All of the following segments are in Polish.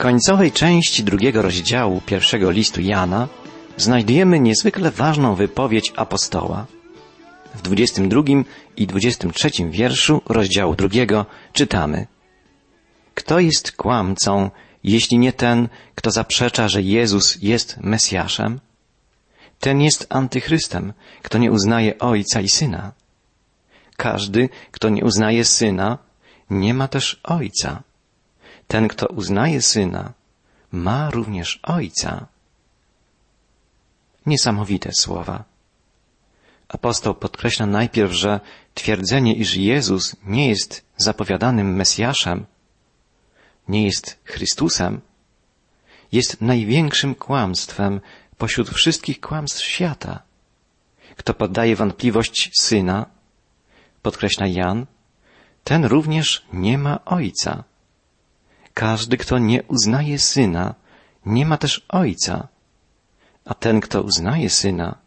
końcowej części drugiego rozdziału pierwszego listu Jana znajdujemy niezwykle ważną wypowiedź apostoła. W 22 i 23 wierszu rozdziału drugiego czytamy Kto jest kłamcą, jeśli nie ten, kto zaprzecza, że Jezus jest Mesjaszem? Ten jest antychrystem, kto nie uznaje Ojca i Syna. Każdy, kto nie uznaje Syna, nie ma też Ojca. Ten, kto uznaje Syna, ma również Ojca. Niesamowite słowa. Apostoł podkreśla najpierw, że twierdzenie, iż Jezus nie jest zapowiadanym Mesjaszem, nie jest Chrystusem, jest największym kłamstwem pośród wszystkich kłamstw świata. Kto poddaje wątpliwość Syna, podkreśla Jan, ten również nie ma Ojca. Każdy, kto nie uznaje Syna, nie ma też Ojca. A ten, kto uznaje Syna,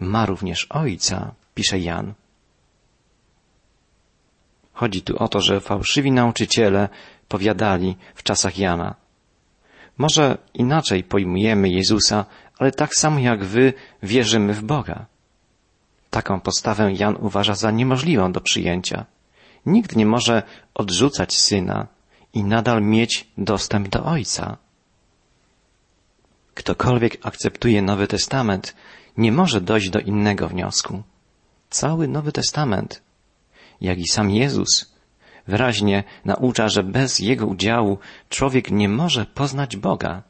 ma również Ojca, pisze Jan. Chodzi tu o to, że fałszywi nauczyciele powiadali w czasach Jana. Może inaczej pojmujemy Jezusa, ale tak samo jak wy wierzymy w Boga. Taką postawę Jan uważa za niemożliwą do przyjęcia. Nikt nie może odrzucać syna i nadal mieć dostęp do Ojca. Ktokolwiek akceptuje Nowy Testament, nie może dojść do innego wniosku. Cały Nowy Testament, jak i sam Jezus, wyraźnie naucza, że bez Jego udziału człowiek nie może poznać Boga.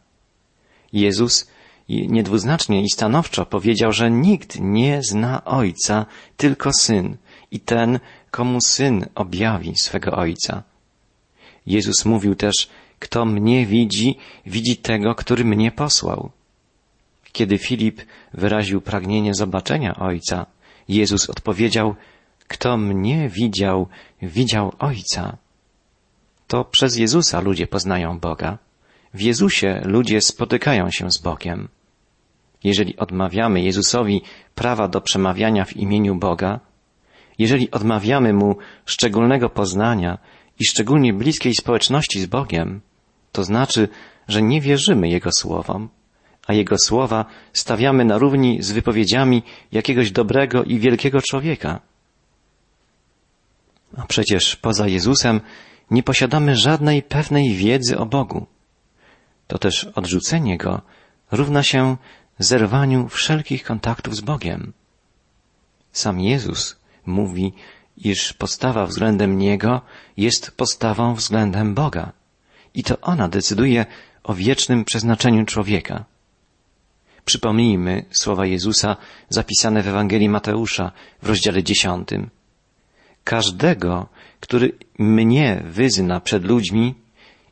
Jezus niedwuznacznie i stanowczo powiedział, że nikt nie zna Ojca, tylko Syn i ten, komu Syn objawi swego Ojca. Jezus mówił też, kto mnie widzi, widzi tego, który mnie posłał. Kiedy Filip wyraził pragnienie zobaczenia Ojca, Jezus odpowiedział, kto mnie widział, widział Ojca. To przez Jezusa ludzie poznają Boga. W Jezusie ludzie spotykają się z Bogiem. Jeżeli odmawiamy Jezusowi prawa do przemawiania w imieniu Boga, jeżeli odmawiamy Mu szczególnego poznania i szczególnie bliskiej społeczności z Bogiem, to znaczy, że nie wierzymy Jego słowom, a Jego słowa stawiamy na równi z wypowiedziami jakiegoś dobrego i wielkiego człowieka. A przecież poza Jezusem nie posiadamy żadnej pewnej wiedzy o Bogu. To też odrzucenie Go równa się zerwaniu wszelkich kontaktów z Bogiem. Sam Jezus mówi, iż postawa względem Niego jest postawą względem Boga i to ona decyduje o wiecznym przeznaczeniu człowieka. Przypomnijmy słowa Jezusa zapisane w Ewangelii Mateusza w rozdziale dziesiątym. Każdego, który mnie wyzna przed ludźmi,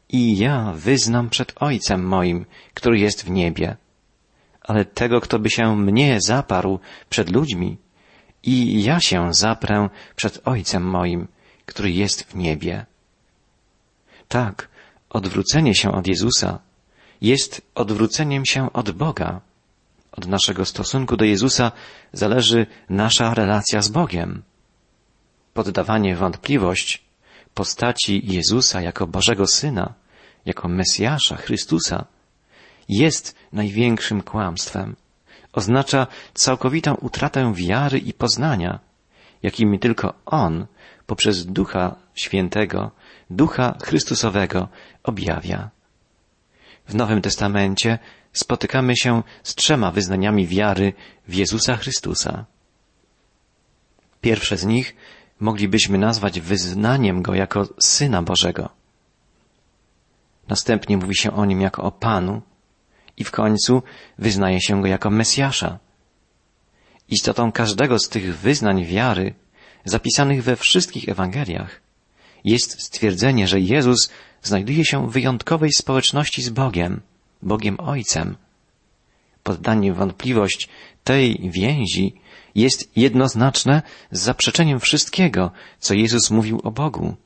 i ja wyznam przed Ojcem moim, który jest w niebie. Ale tego, kto by się mnie zaparł przed ludźmi, i ja się zaprę przed Ojcem moim, który jest w niebie. Tak, odwrócenie się od Jezusa jest odwróceniem się od Boga. Od naszego stosunku do Jezusa zależy nasza relacja z Bogiem. Poddawanie wątpliwość postaci Jezusa jako Bożego Syna, jako Mesjasza, Chrystusa, jest największym kłamstwem. Oznacza całkowitą utratę wiary i poznania, jakimi tylko On poprzez Ducha Świętego, Ducha Chrystusowego objawia. W Nowym Testamencie spotykamy się z trzema wyznaniami wiary w Jezusa Chrystusa. Pierwsze z nich moglibyśmy nazwać wyznaniem Go jako Syna Bożego. Następnie mówi się o Nim jako o Panu i w końcu wyznaje się Go jako Mesjasza. Istotą każdego z tych wyznań wiary, zapisanych we wszystkich Ewangeliach, jest stwierdzenie, że Jezus znajduje się w wyjątkowej społeczności z Bogiem, Bogiem Ojcem. Poddanie wątpliwość tej więzi jest jednoznaczne z zaprzeczeniem wszystkiego, co Jezus mówił o Bogu.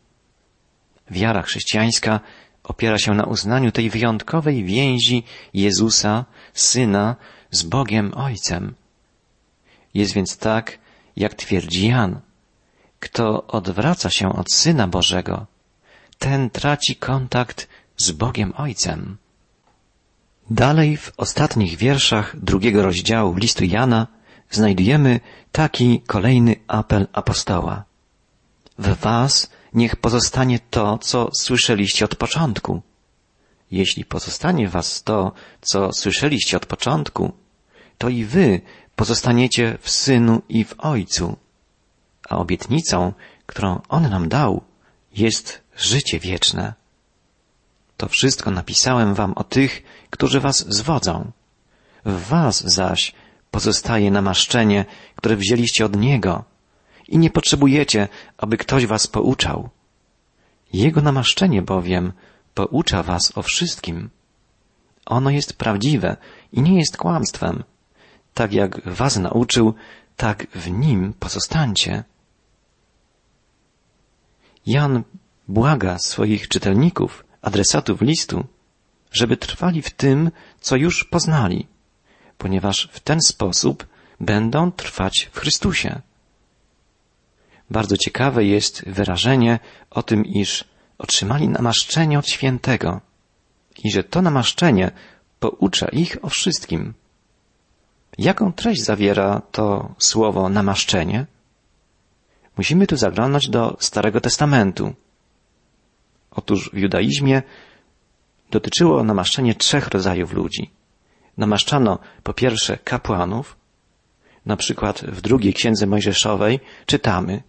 Wiara chrześcijańska opiera się na uznaniu tej wyjątkowej więzi Jezusa, Syna, z Bogiem Ojcem. Jest więc tak, jak twierdzi Jan. Kto odwraca się od Syna Bożego, ten traci kontakt z Bogiem Ojcem. Dalej w ostatnich wierszach drugiego rozdziału listu Jana znajdujemy taki kolejny apel apostoła. W was niech pozostanie to, co słyszeliście od początku. Jeśli pozostanie was to, co słyszeliście od początku, to i wy pozostaniecie w Synu i w Ojcu. A obietnicą, którą On nam dał, jest życie wieczne. To wszystko napisałem wam o tych, którzy was zwodzą. W was zaś pozostaje namaszczenie, które wzięliście od Niego i nie potrzebujecie, aby ktoś was pouczał. Jego namaszczenie bowiem poucza was o wszystkim. Ono jest prawdziwe i nie jest kłamstwem. Tak jak was nauczył, tak w nim pozostańcie. Jan błaga swoich czytelników, adresatów listu, żeby trwali w tym, co już poznali, ponieważ w ten sposób będą trwać w Chrystusie. Bardzo ciekawe jest wyrażenie o tym, iż otrzymali namaszczenie od świętego i że to namaszczenie poucza ich o wszystkim. Jaką treść zawiera to słowo namaszczenie? Musimy tu zaglądać do Starego Testamentu. Otóż w judaizmie dotyczyło namaszczenie trzech rodzajów ludzi. Namaszczano po pierwsze kapłanów, na przykład w drugiej księdze mojżeszowej czytamy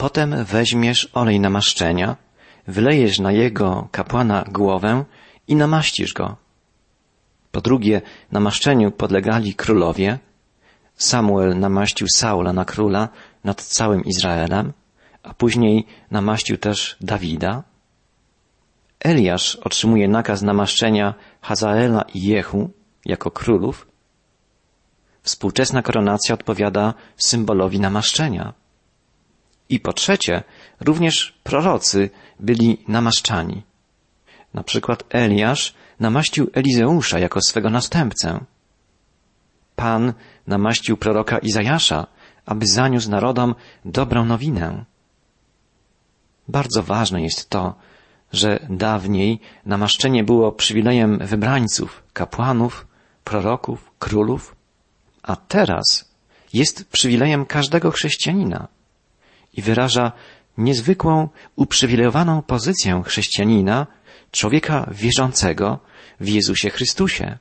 Potem weźmiesz olej namaszczenia, wylejesz na jego kapłana głowę i namaścisz go. Po drugie, namaszczeniu podlegali królowie. Samuel namaścił Saula na króla nad całym Izraelem, a później namaścił też Dawida. Eliasz otrzymuje nakaz namaszczenia Hazaela i Jehu jako królów. Współczesna koronacja odpowiada symbolowi namaszczenia. I po trzecie, również prorocy byli namaszczani. Na przykład Eliasz namaścił Elizeusza jako swego następcę. Pan namaścił proroka Izajasza, aby zaniósł narodom dobrą nowinę. Bardzo ważne jest to, że dawniej namaszczenie było przywilejem wybrańców, kapłanów, proroków, królów, a teraz jest przywilejem każdego chrześcijanina i wyraża niezwykłą, uprzywilejowaną pozycję chrześcijanina, człowieka wierzącego w Jezusie Chrystusie.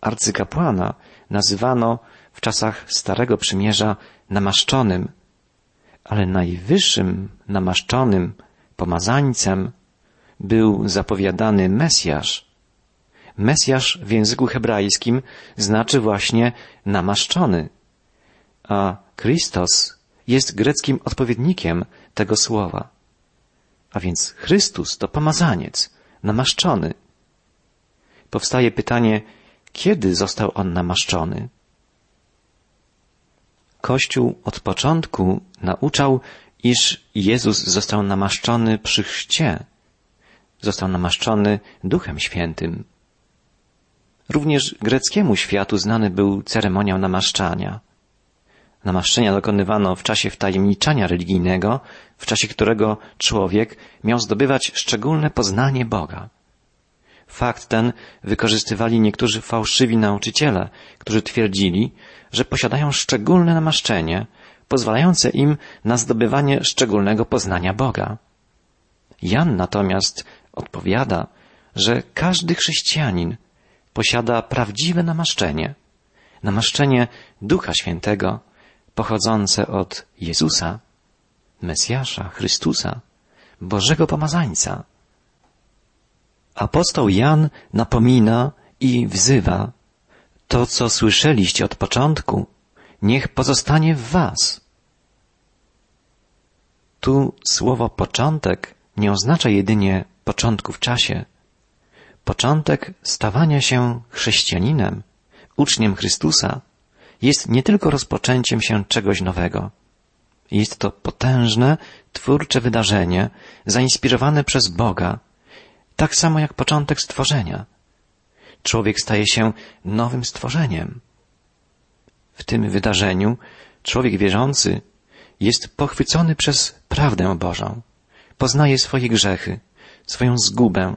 Arcykapłana nazywano w czasach Starego Przymierza namaszczonym, ale najwyższym namaszczonym pomazańcem był zapowiadany Mesjasz. Mesjasz w języku hebrajskim znaczy właśnie namaszczony, a Chrystus jest greckim odpowiednikiem tego słowa. A więc Chrystus to pomazaniec, namaszczony. Powstaje pytanie, kiedy został on namaszczony? Kościół od początku nauczał, iż Jezus został namaszczony przy chrzcie. Został namaszczony Duchem Świętym. Również greckiemu światu znany był ceremoniał namaszczania. Namaszczenia dokonywano w czasie wtajemniczania religijnego, w czasie którego człowiek miał zdobywać szczególne poznanie Boga. Fakt ten wykorzystywali niektórzy fałszywi nauczyciele, którzy twierdzili, że posiadają szczególne namaszczenie, pozwalające im na zdobywanie szczególnego poznania Boga. Jan natomiast odpowiada, że każdy chrześcijanin posiada prawdziwe namaszczenie, namaszczenie Ducha Świętego, pochodzące od Jezusa, Mesjasza, Chrystusa, Bożego Pomazańca. Apostoł Jan napomina i wzywa to, co słyszeliście od początku, niech pozostanie w was. Tu słowo początek nie oznacza jedynie początku w czasie. Początek stawania się chrześcijaninem, uczniem Chrystusa, jest nie tylko rozpoczęciem się czegoś nowego. Jest to potężne, twórcze wydarzenie, zainspirowane przez Boga, tak samo jak początek stworzenia. Człowiek staje się nowym stworzeniem. W tym wydarzeniu człowiek wierzący jest pochwycony przez prawdę Bożą, poznaje swoje grzechy, swoją zgubę.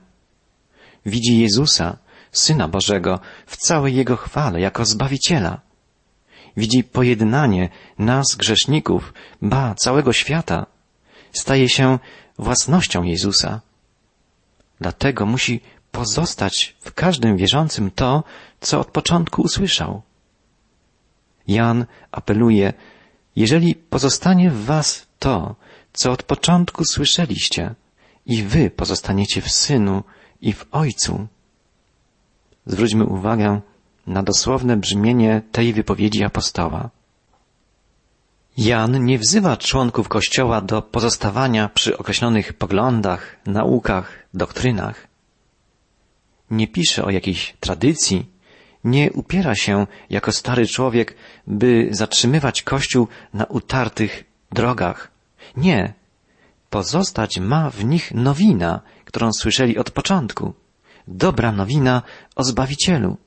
widzi Jezusa, Syna Bożego, w całej Jego chwale, jako Zbawiciela. Widzi pojednanie nas, grzeszników, ba, całego świata. Staje się własnością Jezusa. Dlatego musi pozostać w każdym wierzącym to, co od początku usłyszał. Jan apeluje, jeżeli pozostanie w was to, co od początku słyszeliście, i wy pozostaniecie w Synu i w Ojcu. Zwróćmy uwagę na dosłowne brzmienie tej wypowiedzi apostoła. Jan nie wzywa członków Kościoła do pozostawania przy określonych poglądach, naukach, doktrynach. Nie pisze o jakiejś tradycji, nie upiera się jako stary człowiek, by zatrzymywać Kościół na utartych drogach. Nie. Pozostać ma w nich nowina, którą słyszeli od początku. Dobra nowina o Zbawicielu.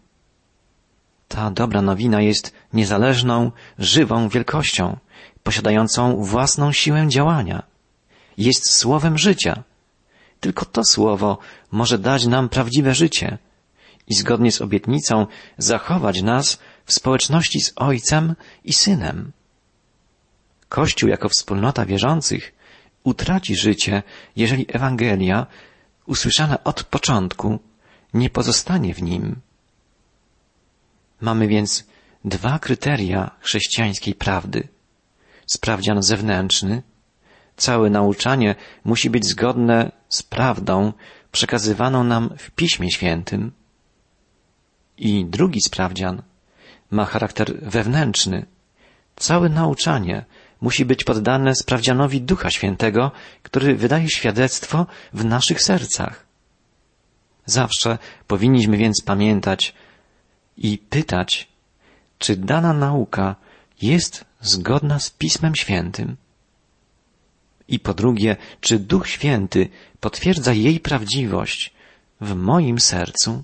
Ta dobra nowina jest niezależną, żywą wielkością, posiadającą własną siłę działania. Jest słowem życia. Tylko to słowo może dać nam prawdziwe życie i zgodnie z obietnicą zachować nas w społeczności z Ojcem i Synem. Kościół jako wspólnota wierzących utraci życie, jeżeli Ewangelia, usłyszana od początku, nie pozostanie w nim. Mamy więc dwa kryteria chrześcijańskiej prawdy. Sprawdzian zewnętrzny. Całe nauczanie musi być zgodne z prawdą przekazywaną nam w Piśmie Świętym. I drugi sprawdzian ma charakter wewnętrzny. Całe nauczanie musi być poddane sprawdzianowi Ducha Świętego, który wydaje świadectwo w naszych sercach. Zawsze powinniśmy więc pamiętać i pytać, czy dana nauka jest zgodna z Pismem Świętym. I po drugie, czy Duch Święty potwierdza jej prawdziwość w moim sercu?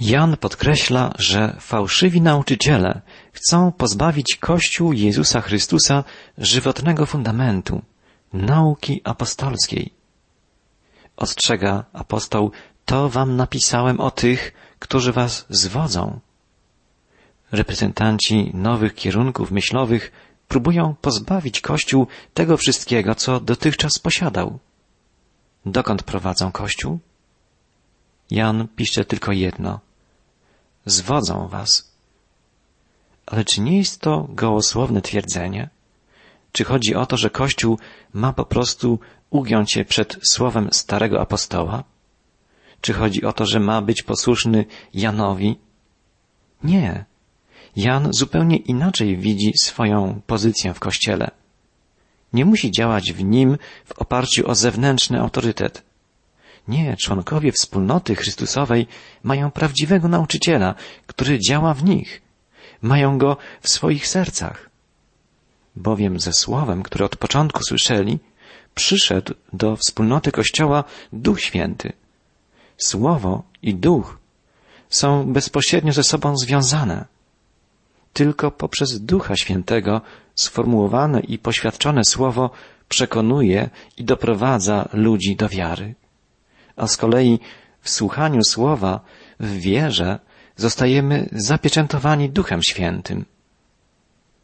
Jan podkreśla, że fałszywi nauczyciele chcą pozbawić Kościół Jezusa Chrystusa żywotnego fundamentu, nauki apostolskiej. Ostrzega apostoł, to wam napisałem o tych, którzy was zwodzą. Reprezentanci nowych kierunków myślowych próbują pozbawić Kościół tego wszystkiego, co dotychczas posiadał. Dokąd prowadzą Kościół? Jan pisze tylko jedno. Zwodzą was. Ale czy nie jest to gołosłowne twierdzenie? Czy chodzi o to, że Kościół ma po prostu ugiąć się przed słowem starego apostoła? Czy chodzi o to, że ma być posłuszny Janowi? Nie. Jan zupełnie inaczej widzi swoją pozycję w Kościele. Nie musi działać w nim w oparciu o zewnętrzny autorytet. Nie, członkowie wspólnoty Chrystusowej mają prawdziwego nauczyciela, który działa w nich. Mają go w swoich sercach. Bowiem ze słowem, które od początku słyszeli, przyszedł do wspólnoty Kościoła Duch Święty. Słowo i Duch są bezpośrednio ze sobą związane. Tylko poprzez Ducha Świętego sformułowane i poświadczone Słowo przekonuje i doprowadza ludzi do wiary. A z kolei w słuchaniu Słowa, w wierze, zostajemy zapieczętowani Duchem Świętym.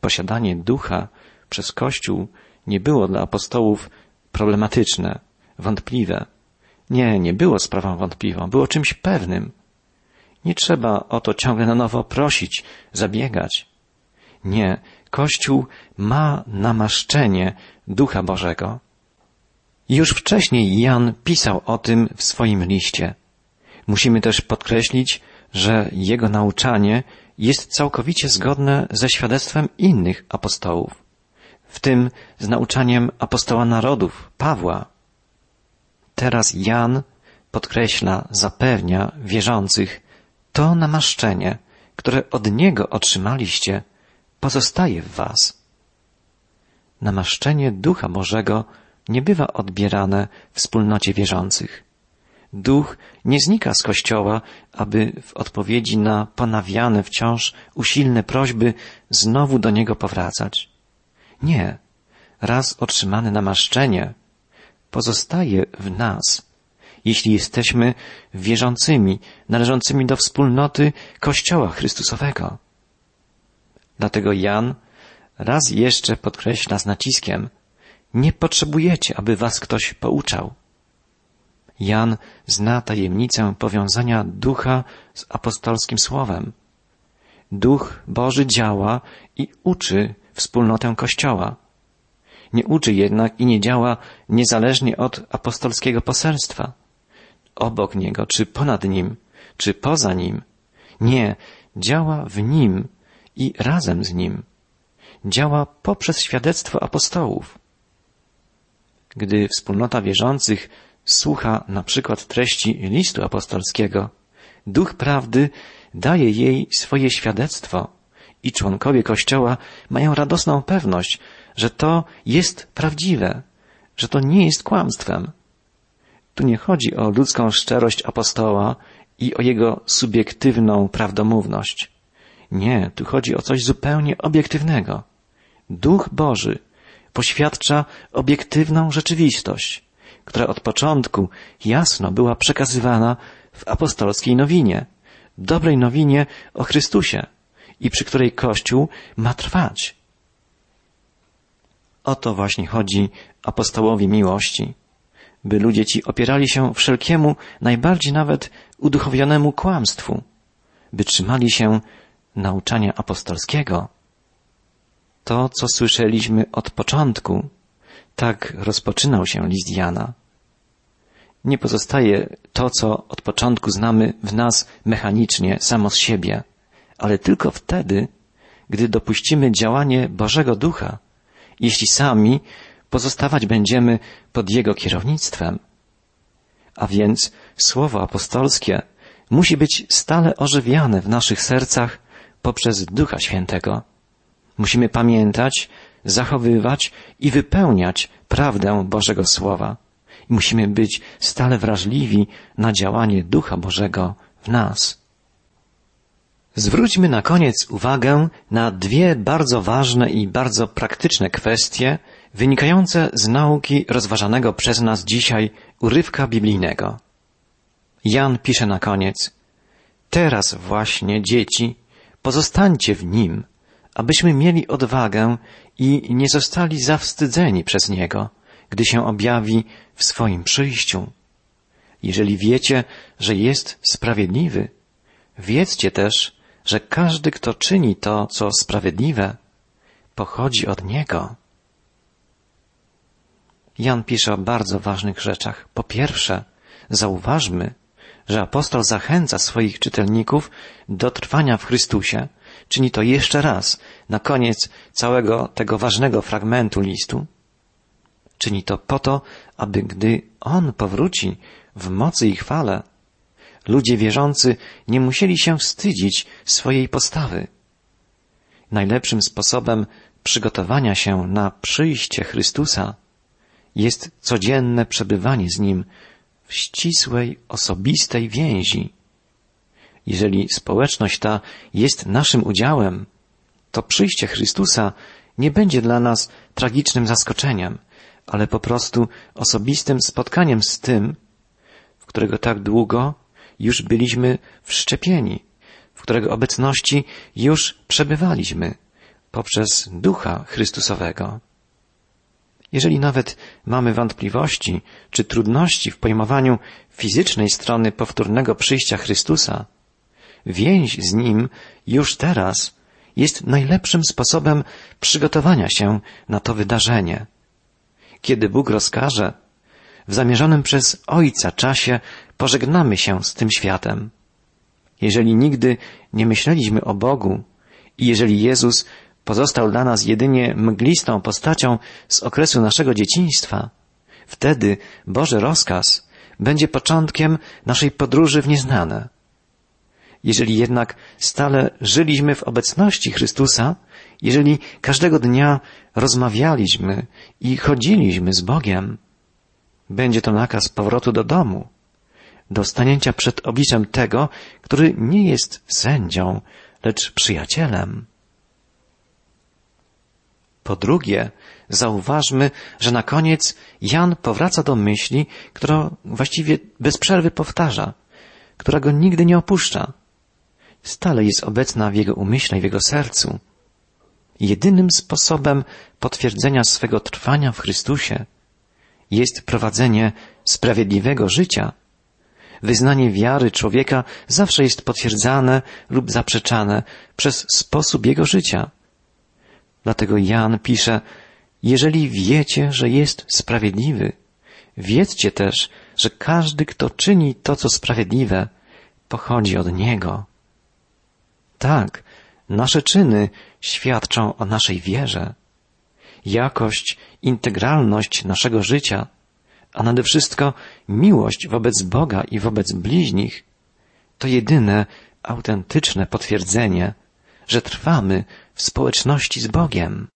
Posiadanie Ducha przez Kościół nie było dla apostołów problematyczne, wątpliwe. Nie, nie było sprawą wątpliwą, było czymś pewnym. Nie trzeba o to ciągle na nowo prosić, zabiegać. Nie, Kościół ma namaszczenie Ducha Bożego. Już wcześniej Jan pisał o tym w swoim liście. Musimy też podkreślić, że jego nauczanie jest całkowicie zgodne ze świadectwem innych apostołów, w tym z nauczaniem apostoła narodów, Pawła. Teraz Jan podkreśla, zapewnia wierzących, to namaszczenie, które od Niego otrzymaliście, pozostaje w Was. Namaszczenie Ducha Bożego nie bywa odbierane wspólnocie wierzących. Duch nie znika z Kościoła, aby w odpowiedzi na ponawiane wciąż usilne prośby znowu do Niego powracać. Nie. Raz otrzymane namaszczenie pozostaje w nas jeśli jesteśmy wierzącymi, należącymi do wspólnoty Kościoła Chrystusowego. Dlatego Jan raz jeszcze podkreśla z naciskiem, nie potrzebujecie, aby was ktoś pouczał. Jan zna tajemnicę powiązania ducha z apostolskim słowem. Duch Boży działa i uczy wspólnotę Kościoła. Nie uczy jednak i nie działa niezależnie od apostolskiego poselstwa. Obok niego, czy ponad nim, czy poza nim. Nie, działa w nim i razem z nim. Działa poprzez świadectwo apostołów. Gdy wspólnota wierzących słucha na przykład treści listu apostolskiego, Duch Prawdy daje jej swoje świadectwo i członkowie Kościoła mają radosną pewność, że to jest prawdziwe, że to nie jest kłamstwem. Tu nie chodzi o ludzką szczerość apostoła i o jego subiektywną prawdomówność. Nie, tu chodzi o coś zupełnie obiektywnego. Duch Boży poświadcza obiektywną rzeczywistość, która od początku jasno była przekazywana w apostolskiej nowinie, dobrej nowinie o Chrystusie i przy której Kościół ma trwać. O to właśnie chodzi apostołowi miłości, by ludzie ci opierali się wszelkiemu, najbardziej nawet uduchowionemu kłamstwu, by trzymali się nauczania apostolskiego. To, co słyszeliśmy od początku, tak rozpoczynał się list Jana. Nie pozostaje to, co od początku znamy w nas mechanicznie, samo z siebie, ale tylko wtedy, gdy dopuścimy działanie Bożego Ducha, jeśli sami pozostawać będziemy pod Jego kierownictwem. A więc Słowo apostolskie musi być stale ożywiane w naszych sercach poprzez Ducha Świętego. Musimy pamiętać, zachowywać i wypełniać prawdę Bożego Słowa. I musimy być stale wrażliwi na działanie Ducha Bożego w nas. Zwróćmy na koniec uwagę na dwie bardzo ważne i bardzo praktyczne kwestie wynikające z nauki rozważanego przez nas dzisiaj urywka biblijnego. Jan pisze na koniec, teraz właśnie dzieci, pozostańcie w nim, abyśmy mieli odwagę i nie zostali zawstydzeni przez niego, gdy się objawi w swoim przyjściu. Jeżeli wiecie, że jest sprawiedliwy, wiedzcie też, że każdy, kto czyni to, co sprawiedliwe, pochodzi od Niego. Jan pisze o bardzo ważnych rzeczach. Po pierwsze, zauważmy, że apostoł zachęca swoich czytelników do trwania w Chrystusie. Czyni to jeszcze raz, na koniec całego tego ważnego fragmentu listu. Czyni to po to, aby gdy On powróci w mocy i chwale, ludzie wierzący nie musieli się wstydzić swojej postawy. Najlepszym sposobem przygotowania się na przyjście Chrystusa jest codzienne przebywanie z Nim w ścisłej, osobistej więzi. Jeżeli społeczność ta jest naszym udziałem, to przyjście Chrystusa nie będzie dla nas tragicznym zaskoczeniem, ale po prostu osobistym spotkaniem z tym, w którego tak długo już byliśmy wszczepieni, w którego obecności już przebywaliśmy poprzez Ducha Chrystusowego. Jeżeli nawet mamy wątpliwości czy trudności w pojmowaniu fizycznej strony powtórnego przyjścia Chrystusa, więź z Nim już teraz jest najlepszym sposobem przygotowania się na to wydarzenie. Kiedy Bóg rozkaże, w zamierzonym przez Ojca czasie pożegnamy się z tym światem. Jeżeli nigdy nie myśleliśmy o Bogu i jeżeli Jezus pozostał dla nas jedynie mglistą postacią z okresu naszego dzieciństwa, wtedy Boży rozkaz będzie początkiem naszej podróży w nieznane. Jeżeli jednak stale żyliśmy w obecności Chrystusa, jeżeli każdego dnia rozmawialiśmy i chodziliśmy z Bogiem, będzie to nakaz powrotu do domu, do stanięcia przed obliczem tego, który nie jest sędzią, lecz przyjacielem. Po drugie, zauważmy, że na koniec Jan powraca do myśli, którą właściwie bez przerwy powtarza, która go nigdy nie opuszcza. Stale jest obecna w jego umyśle i w jego sercu. Jedynym sposobem potwierdzenia swego trwania w Chrystusie jest prowadzenie sprawiedliwego życia. Wyznanie wiary człowieka zawsze jest potwierdzane lub zaprzeczane przez sposób jego życia. Dlatego Jan pisze, jeżeli wiecie, że jest sprawiedliwy, wiedzcie też, że każdy, kto czyni to, co sprawiedliwe, pochodzi od Niego. Tak, nasze czyny świadczą o naszej wierze. Jakość, integralność naszego życia, a nade wszystko miłość wobec Boga i wobec bliźnich, to jedyne autentyczne potwierdzenie, że trwamy w społeczności z Bogiem.